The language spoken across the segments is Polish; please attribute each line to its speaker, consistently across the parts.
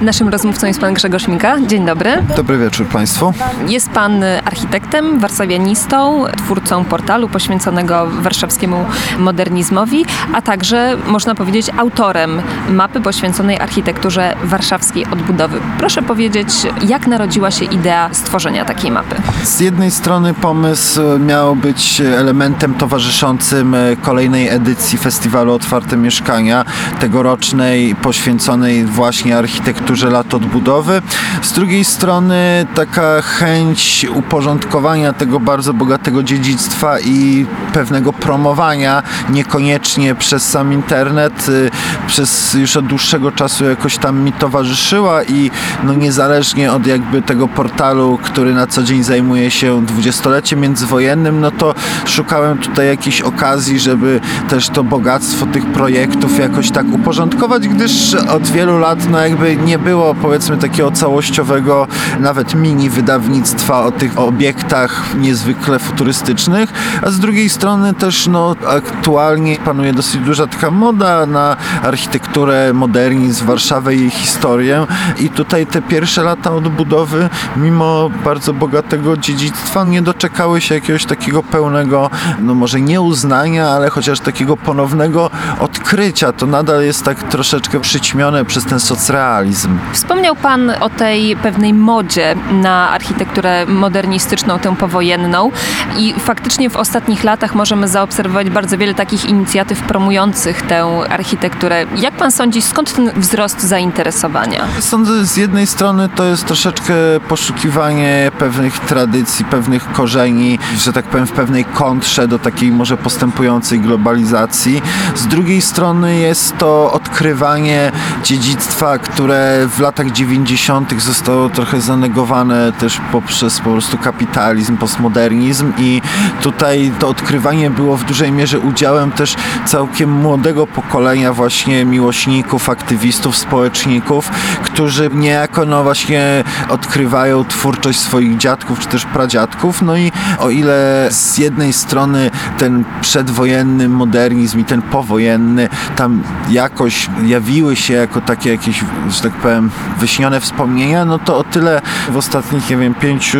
Speaker 1: Naszym rozmówcą jest pan Grzegorz Mika. Dzień dobry.
Speaker 2: Dobry wieczór Państwu.
Speaker 1: Jest pan architektem, warszawianistą, twórcą portalu poświęconego warszawskiemu modernizmowi, a także, można powiedzieć, autorem mapy poświęconej architekturze warszawskiej odbudowy. Proszę powiedzieć, jak narodziła się idea stworzenia takiej mapy?
Speaker 2: Z jednej strony pomysł miał być elementem towarzyszącym kolejnej edycji Festiwalu Otwarte Mieszkania, tegorocznej poświęconej właśnie architekturze architekturze lat odbudowy. Z drugiej strony taka chęć uporządkowania tego bardzo bogatego dziedzictwa i pewnego promowania, niekoniecznie przez sam internet, y, przez już od dłuższego czasu jakoś tam mi towarzyszyła i no niezależnie od jakby tego portalu, który na co dzień zajmuje się dwudziestoleciem międzywojennym, no to szukałem tutaj jakiejś okazji, żeby też to bogactwo tych projektów jakoś tak uporządkować, gdyż od wielu lat no jakby nie było powiedzmy takiego całościowego, nawet mini wydawnictwa o tych obiektach niezwykle futurystycznych, a z drugiej strony też no, aktualnie panuje dosyć duża taka moda na architekturę, modernizm, Warszawę i jej historię i tutaj te pierwsze lata odbudowy, mimo bardzo bogatego dziedzictwa, nie doczekały się jakiegoś takiego pełnego, no może nie uznania, ale chociaż takiego ponownego odkrycia. To nadal jest tak troszeczkę przyćmione przez ten socrealizm.
Speaker 1: Wspomniał Pan o tej pewnej modzie na architekturę modernistyczną, tę powojenną i faktycznie w ostatnich latach możemy zaobserwować bardzo wiele takich inicjatyw promujących tę architekturę. Jak Pan sądzi, skąd ten wzrost zainteresowania?
Speaker 2: Sądzę, z jednej strony to jest troszeczkę poszukiwanie pewnych tradycji, pewnych korzeni, że tak powiem, w pewnej kontrze do takiej może postępującej globalizacji. Z drugiej strony jest to odkrywanie dziedzictwa, które w latach 90. zostało trochę zanegowane też poprzez po prostu kapitalizm, postmodernizm i tutaj to odkrywanie było w dużej mierze udziałem też całkiem młodego pokolenia właśnie miłośników, aktywistów, społeczników, którzy niejako no właśnie odkrywają twórczość swoich dziadków czy też pradziadków. No i o ile z jednej strony ten przedwojenny modernizm i ten powojenny tam jakoś jawiły się jako takie jakieś, że tak powiem, wyśnione wspomnienia, no to o tyle w ostatnich, nie wiem, pięciu,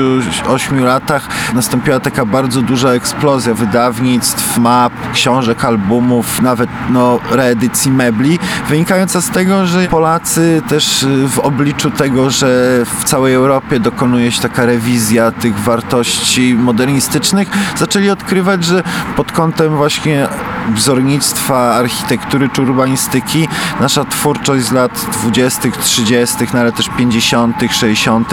Speaker 2: ośmiu latach nastąpiła taka bardzo duża eksplozja wydawnictw, map, książek, albumów, nawet no, reedycji mebli, wynikająca z tego, że Polacy też w obliczu tego, że w całej Europie dokonuje się taka rewizja tych wartości modernistycznych, zaczęli odkrywać, że pod kątem właśnie wzornictwa, architektury czy urbanistyki nasza twórczość z lat 20., 30., no ale też 50., 60.,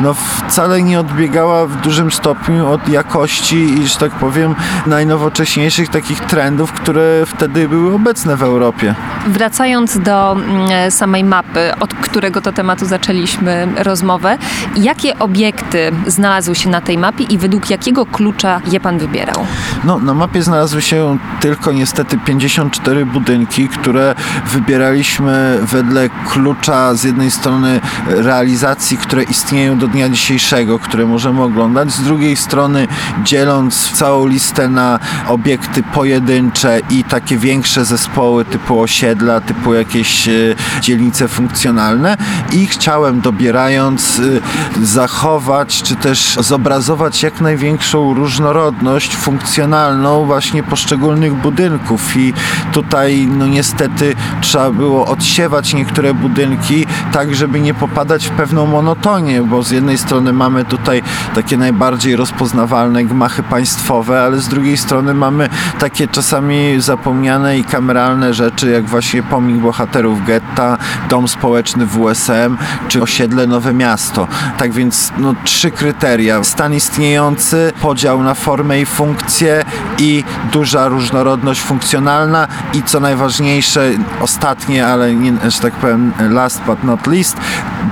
Speaker 2: no wcale nie odbiegała w dużym stopniu od jakości i, że tak powiem, najnowocześniejszych takich trendów, które wtedy były obecne w Europie.
Speaker 1: Wracając do mm, samej mapy, od którego to tematu zaczęliśmy rozmowę, jakie obiekty znalazły się na tej mapie i według jakiego klucza je pan wybierał?
Speaker 2: No, na mapie znalazły się tylko niestety 54 budynki, które wybieraliśmy wedle klucza z jednej strony realizacji, które istnieją do dnia dzisiejszego, które możemy oglądać, z drugiej strony dzieląc całą listę na obiekty pojedyncze i takie większe zespoły typu osiedla, typu jakieś e, dzielnice funkcjonalne i chciałem dobierając e, zachować czy też zobrazować jak największą różnorodność funkcjonalną właśnie poszczególnych budynków. I tutaj no niestety trzeba było odsiewać niektóre budynki tak, żeby nie popadać w pewną monotonię, bo z jednej strony mamy tutaj takie najbardziej rozpoznawalne gmachy państwowe, ale z drugiej strony mamy takie czasami zapomniane i kameralne rzeczy, jak właśnie pomnik bohaterów getta, dom społeczny WSM, czy osiedle Nowe Miasto. Tak więc no, trzy kryteria. Stan istniejący, podział na formę i funkcję i duża różnorodność funkcjonalna i co najważniejsze, ostatnie, ale nie, że tak powiem last but not least,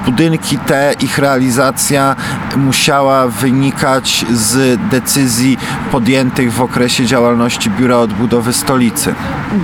Speaker 2: budynki te, ich realizacja musiała wynikać z decyzji podjętych w okresie działalności Biura Odbudowy Stolicy.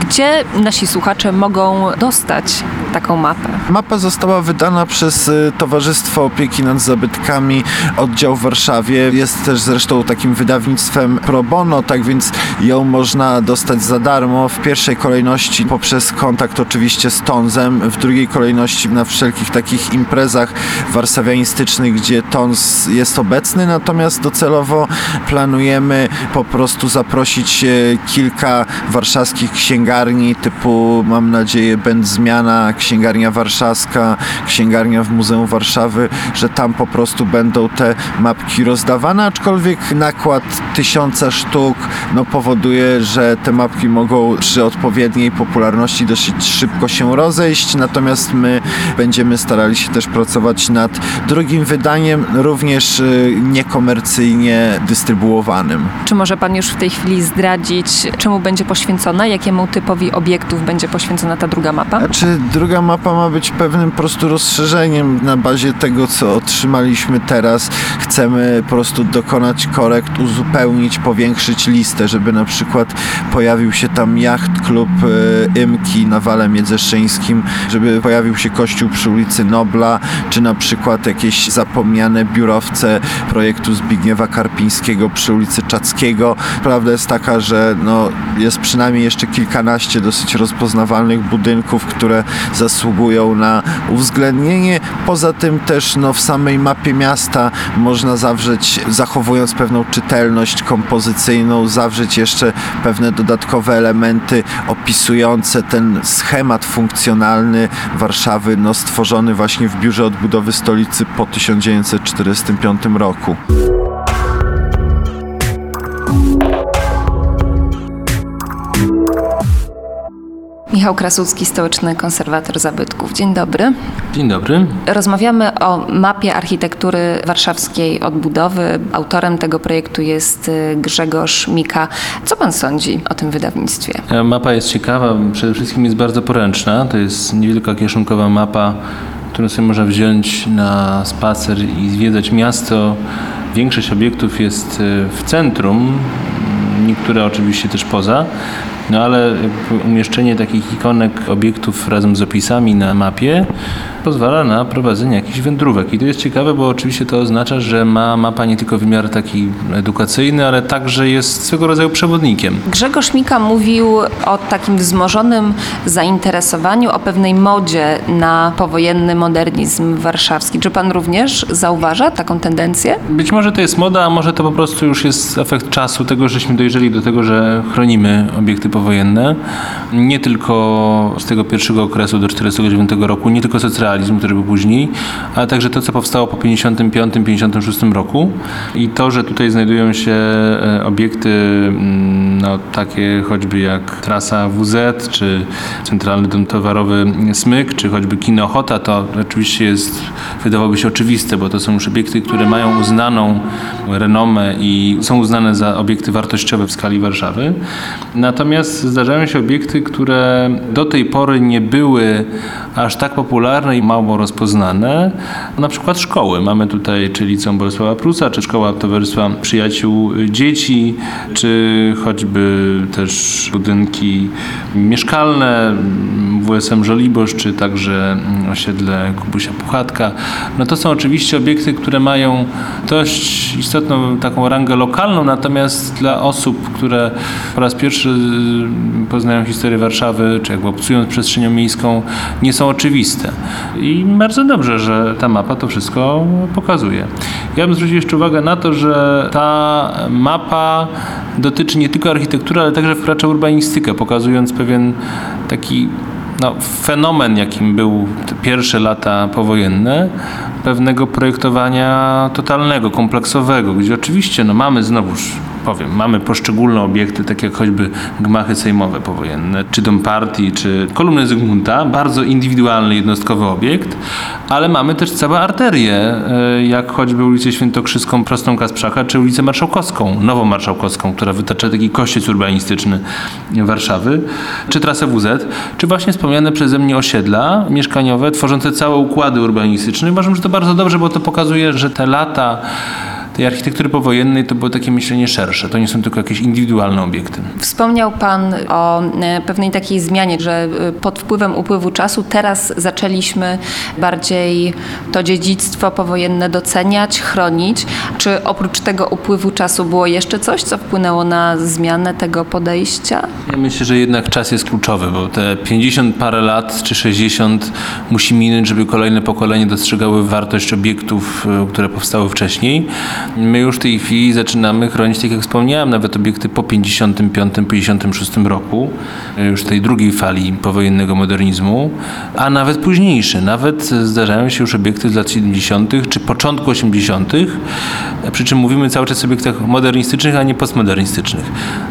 Speaker 1: Gdzie nasi słuchacze mogą dostać taką mapę?
Speaker 2: Mapa została wydana przez y, Towarzystwo Opieki nad Zabytkami oddział w Warszawie. Jest też zresztą takim wydawnictwem pro bono, tak więc ją można dostać za darmo. W pierwszej kolejności poprzez kontakt oczywiście z Tonzem, w drugiej kolejności na wszelkich takich imprezach warszawianistycznych, gdzie Tons jest obecny, natomiast docelowo planujemy po prostu zaprosić e, kilka warszawskich księgarni typu, mam nadzieję, Będzmiana, Księgarnia Warszawska, Księgarnia w Muzeum Warszawy, że tam po prostu będą te mapki rozdawane, aczkolwiek nakład tysiąca sztuk no, powoduje, że te mapki mogą przy odpowiedniej popularności dosyć szybko się rozejść, natomiast my będziemy starali się też pracować nad drugim wydaniem, również y, niekomercyjnie dystrybuowanym.
Speaker 1: Czy może Pan już w tej chwili zdradzić, czemu będzie poświęcona, jakiemu typowi obiektów będzie poświęcona ta druga mapa?
Speaker 2: Znaczy, druga mapa ma być pewnym prostu rozszerzeniem na bazie tego, co otrzymaliśmy teraz. Chcemy po prostu dokonać korekt, uzupełnić, powiększyć listę, żeby na przykład pojawił się tam jacht klub y, Ymki na Wale Miedzeszyńskim, żeby pojawił się kościół przy ulicy Nobla, czy na przykład jakieś zapomniane biurowce projektu Zbigniewa Karpińskiego przy ulicy Czackiego. Prawda jest taka, że no, jest przynajmniej jeszcze kilkanaście dosyć rozpoznawalnych budynków, które zasługują na uwzględnienie. Poza tym też no, w samej mapie miasta można zawrzeć, zachowując pewną czytelność kompozycyjną, zawrzeć jeszcze pewne dodatkowe elementy opisujące ten schemat funkcjonalny Warszawy, no, stworzony właśnie w Biurze Odbudowy Stolicy po 1945 roku.
Speaker 1: Michał Krasucki, stołeczny konserwator zabytków. Dzień dobry.
Speaker 3: Dzień dobry.
Speaker 1: Rozmawiamy o mapie architektury warszawskiej odbudowy. Autorem tego projektu jest y, Grzegorz Mika. Co pan sądzi o tym wydawnictwie?
Speaker 3: E, Mapa jest ciekawa, przede wszystkim jest bardzo poręczna. To jest niewielka kieszonkowa mapa, którą sobie można wziąć na spacer i zwiedzać miasto. Większość obiektów jest e, w centrum, niektóre oczywiście też poza. No ale umieszczenie takich ikonek obiektów razem z opisami na mapie pozwala na prowadzenie jakichś wędrówek. I to jest ciekawe, bo oczywiście to oznacza, że ma mapa nie tylko wymiar taki edukacyjny, ale także jest swego rodzaju przewodnikiem.
Speaker 1: Grzegorz Mika mówił o takim wzmożonym zainteresowaniu, o pewnej modzie na powojenny modernizm warszawski. Czy pan również zauważa taką tendencję?
Speaker 3: Być może to jest moda, a może to po prostu już jest efekt czasu, tego, żeśmy dojrzeli do tego, że chronimy obiekty powojenne. Nie tylko z tego pierwszego okresu do 1949 roku, nie tylko socrealizm, który był później, ale także to, co powstało po 1955-1956 roku. I to, że tutaj znajdują się e, obiekty mm, no, takie choćby jak trasa WZ, czy Centralny Dom Towarowy Smyk, czy choćby Kino Ochota, to oczywiście jest, wydawałoby się oczywiste, bo to są już obiekty, które mają uznaną renomę i są uznane za obiekty wartościowe w skali Warszawy. Natomiast zdarzają się obiekty, które do tej pory nie były aż tak popularne i mało rozpoznane. Na przykład szkoły. Mamy tutaj czy Liceum Bolesława Prusa, czy Szkoła Towarzystwa Przyjaciół Dzieci, czy choćby też budynki mieszkalne, WSM Żoliborz, czy także osiedle Kubusia Puchatka. No to są oczywiście obiekty, które mają dość istotną taką rangę lokalną, natomiast dla osób, które po raz pierwszy poznają historię Warszawy, czy jakby obcują z przestrzenią miejską, nie są oczywiste. I bardzo dobrze, że ta mapa to wszystko pokazuje. Ja bym zwrócił jeszcze uwagę na to, że ta mapa dotyczy nie tylko architektury, ale także wkracza urbanistykę, pokazując pewien taki no, fenomen, jakim był pierwsze lata powojenne, pewnego projektowania totalnego, kompleksowego, gdzie oczywiście no, mamy znowuż powiem, mamy poszczególne obiekty, takie jak choćby gmachy sejmowe powojenne, czy dom partii, czy kolumny Zygmunta, bardzo indywidualny, jednostkowy obiekt, ale mamy też całe arterie, e, jak choćby ulicę Świętokrzyską, prostą Kasprzacha, czy ulicę Marszałkowską, nową Marszałkowską, która wytacza taki kościec urbanistyczny Warszawy, czy trasę WZ, czy właśnie wspomniane przeze mnie osiedla mieszkaniowe, tworzące całe układy urbanistyczne. Uważam, że to bardzo dobrze, bo to pokazuje, że te lata tej architektury powojennej to było takie myślenie szersze. To nie są tylko jakieś indywidualne obiekty.
Speaker 1: Wspomniał Pan o e, pewnej takiej zmianie, że e, pod wpływem upływu czasu teraz zaczęliśmy bardziej to dziedzictwo powojenne doceniać, chronić. Czy oprócz tego upływu czasu było jeszcze coś, co wpłynęło na zmianę tego podejścia?
Speaker 3: Ja myślę, że jednak czas jest kluczowy, bo te 50 parę lat czy 60 musi minąć, żeby kolejne pokolenie dostrzegały wartość obiektów, e, które powstały wcześniej. My już w tej chwili zaczynamy chronić, tak jak wspomniałem, nawet obiekty po 55-56 roku, e, już tej drugiej fali powojennego modernizmu, a nawet późniejsze. Nawet zdarzają się już obiekty z lat 70. czy początku 80., przy czym mówimy cały czas o obiektach modernistycznych, a nie postmodernistycznych.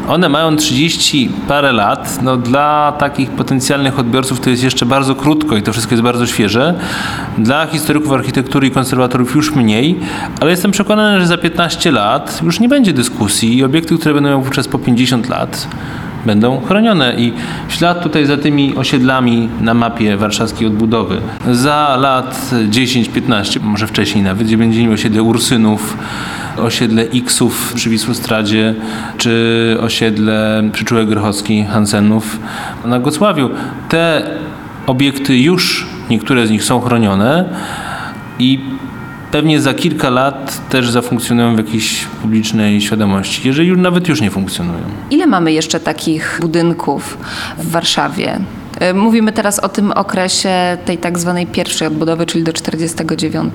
Speaker 3: One mają 30 parę lat. No, dla takich potencjalnych odbiorców to jest jeszcze bardzo krótko i to wszystko jest bardzo świeże. Dla historyków architektury i konserwatorów już mniej, ale jestem przekonany, że za 15 lat już nie będzie dyskusji i obiekty, które będą miały wówczas po 50 lat, będą chronione i ślad tutaj za tymi osiedlami na mapie warszawskiej odbudowy za lat 10-15, może wcześniej nawet, gdzie będzie mieli osiedle Ursynów, osiedle Xów przy Wisłostradzie, czy osiedle przyczółek Grochowski Hansenów na Gocławiu. Te obiekty już, niektóre z nich są chronione i pewnie za kilka lat też zafunkcjonują w jakiejś publicznej świadomości, jeżeli już nawet już nie funkcjonują.
Speaker 1: Ile mamy jeszcze takich budynków w Warszawie? E, mówimy teraz o tym okresie tej tak zwanej pierwszej odbudowy, czyli do 49.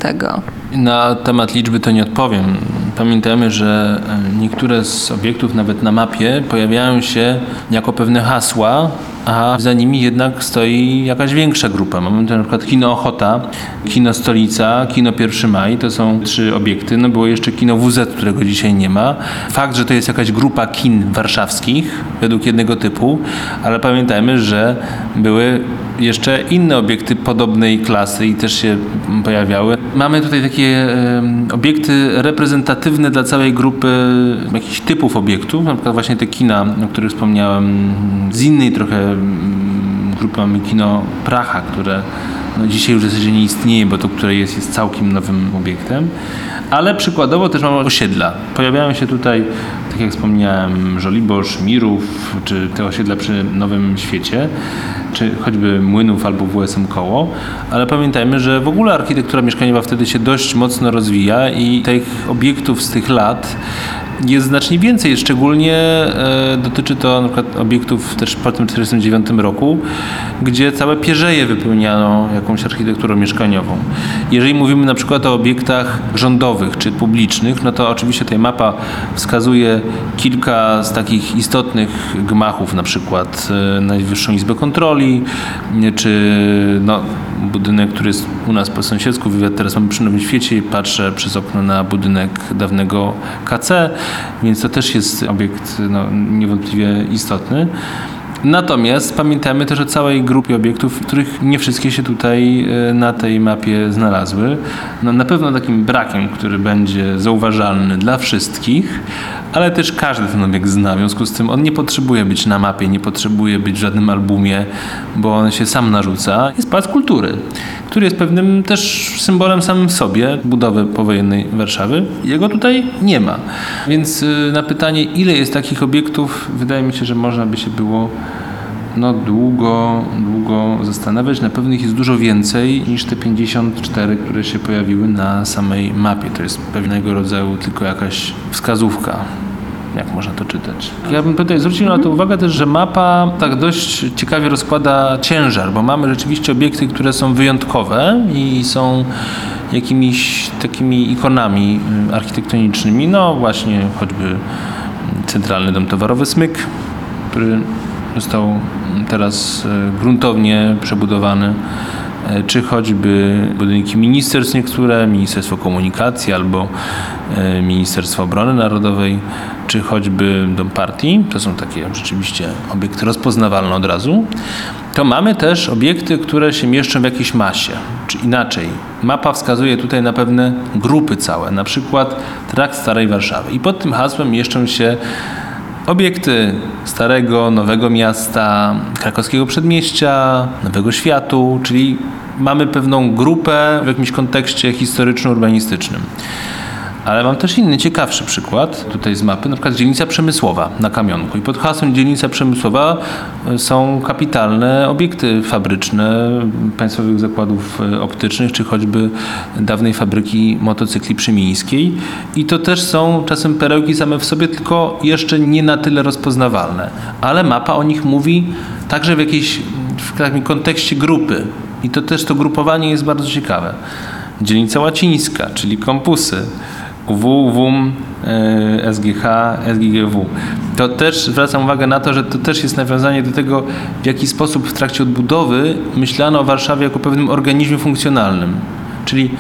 Speaker 3: Na temat liczby to nie odpowiem. Pamiętajmy, że e, niektóre z obiektów nawet na mapie pojawiają się jako pewne hasła, a za nimi jednak stoi jakaś większa grupa. Mamy na przykład Kino Ochota, Kino Stolica, Kino 1 Maj, to są trzy obiekty. No było jeszcze Kino WZ, którego dzisiaj nie ma. Fakt, że to jest jakaś grupa kin warszawskich według jednego typu, ale pamiętajmy, że były jeszcze inne obiekty podobnej klasy i też się pojawiały. Mamy tutaj takie obiekty reprezentatywne dla całej grupy jakichś typów obiektów, na przykład właśnie te kina, o których wspomniałem, z innej trochę grupy mamy kino Pracha, które no dzisiaj już w zasadzie nie istnieje, bo to, które jest, jest całkiem nowym obiektem. Ale przykładowo też mamy osiedla. Pojawiają się tutaj, tak jak wspomniałem, Żoliborz, Mirów, czy te osiedla przy Nowym Świecie, czy choćby Młynów albo WSM Koło. Ale pamiętajmy, że w ogóle architektura mieszkaniowa wtedy się dość mocno rozwija i tych obiektów z tych lat jest znacznie więcej. Szczególnie e, dotyczy to na przykład obiektów też po tym 1949 roku, gdzie całe pierzeje wypełniano jakąś architekturą mieszkaniową. Jeżeli mówimy na przykład o obiektach rządowych czy publicznych, no to oczywiście tutaj mapa wskazuje kilka z takich istotnych gmachów, na przykład e, Najwyższą Izbę Kontroli, czy no, budynek, który jest u nas po sąsiedzku, wywiad teraz mamy przy Nowym Świecie i patrzę przez okno na budynek dawnego KC, więc to też jest obiekt no, niewątpliwie istotny. Natomiast pamiętajmy też o całej grupie obiektów, których nie wszystkie się tutaj e, na tej mapie znalazły. No, na pewno takim brakiem, który będzie zauważalny dla wszystkich, ale też każdy ten obiekt zna. W związku z tym on nie potrzebuje być na mapie, nie potrzebuje być w żadnym albumie, bo on się sam narzuca. Jest Pałac Kultury, który jest pewnym też symbolem samym sobie budowy powojennej Warszawy. Jego tutaj nie ma. Więc y, na pytanie, ile jest takich obiektów, wydaje mi się, że można by się było no długo, długo zastanawiać. Na pewno ich jest dużo więcej niż te 54, które się pojawiły na samej mapie. To jest pewnego rodzaju tylko jakaś wskazówka jak można to czytać. Ja bym tutaj zwrócił na to uwagę też, że mapa tak dość ciekawie rozkłada ciężar, bo mamy rzeczywiście obiekty, które są wyjątkowe i są jakimiś takimi ikonami y, architektonicznymi, no właśnie choćby Centralny Dom Towarowy Smyk, który został teraz e, gruntownie przebudowany, e, czy choćby budynki ministerstw niektóre, Ministerstwo Komunikacji albo e, Ministerstwo Obrony Narodowej, czy choćby Dom Partii, to są takie rzeczywiście obiekty rozpoznawalne od razu, to mamy też obiekty, które się mieszczą w jakiejś masie, czy inaczej. Mapa wskazuje tutaj na pewne grupy całe, na przykład Trakt Starej Warszawy. I pod tym hasłem mieszczą się Obiekty Starego, Nowego Miasta, Krakowskiego Przedmieścia, Nowego Światu, czyli mamy pewną grupę w jakimś kontekście historyczno-urbanistycznym. Ale mam też inny, ciekawszy przykład tutaj z mapy, na przykład dzielnica przemysłowa na Kamionku. I pod hasłem dzielnica przemysłowa e, są kapitalne obiekty fabryczne państwowych zakładów e, optycznych, czy choćby dawnej fabryki motocykli przymińskiej. I to też są czasem perełki same w sobie, tylko jeszcze nie na tyle rozpoznawalne. Ale mapa o nich mówi także w jakiejś w takim kontekście grupy. I to też to grupowanie jest bardzo ciekawe. Dzielnica łacińska, czyli kompusy. UW, WUM, e, SGH, SGGW. To też zwracam uwagę na to, że to też jest nawiązanie do tego, w jaki sposób w trakcie odbudowy myślano o Warszawie jako pewnym organizmie funkcjonalnym. Czyli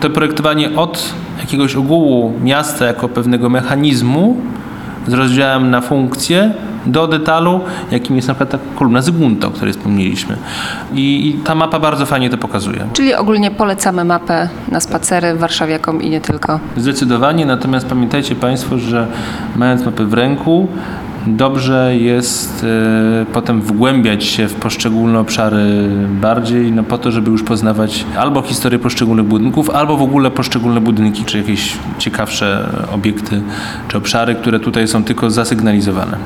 Speaker 3: to projektowanie od jakiegoś ogółu miasta jako pewnego mechanizmu z rozdziałem na funkcje do detalu, jakim jest na przykład ta kolumna Zygmunta, o której wspomnieliśmy. I, I ta mapa bardzo fajnie to pokazuje.
Speaker 1: Czyli ogólnie polecamy mapę na spacery warszawiakom i nie tylko.
Speaker 3: Zdecydowanie, natomiast pamiętajcie Państwo, że mając mapę w ręku, dobrze jest e, potem wgłębiać się w poszczególne obszary bardziej, no po to, żeby już poznawać albo historię poszczególnych budynków, albo w ogóle poszczególne budynki, czy jakieś ciekawsze obiekty, czy obszary, które tutaj są tylko zasygnalizowane.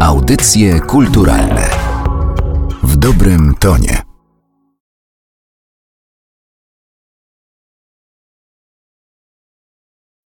Speaker 4: Audycje kulturalne w dobrym tonie.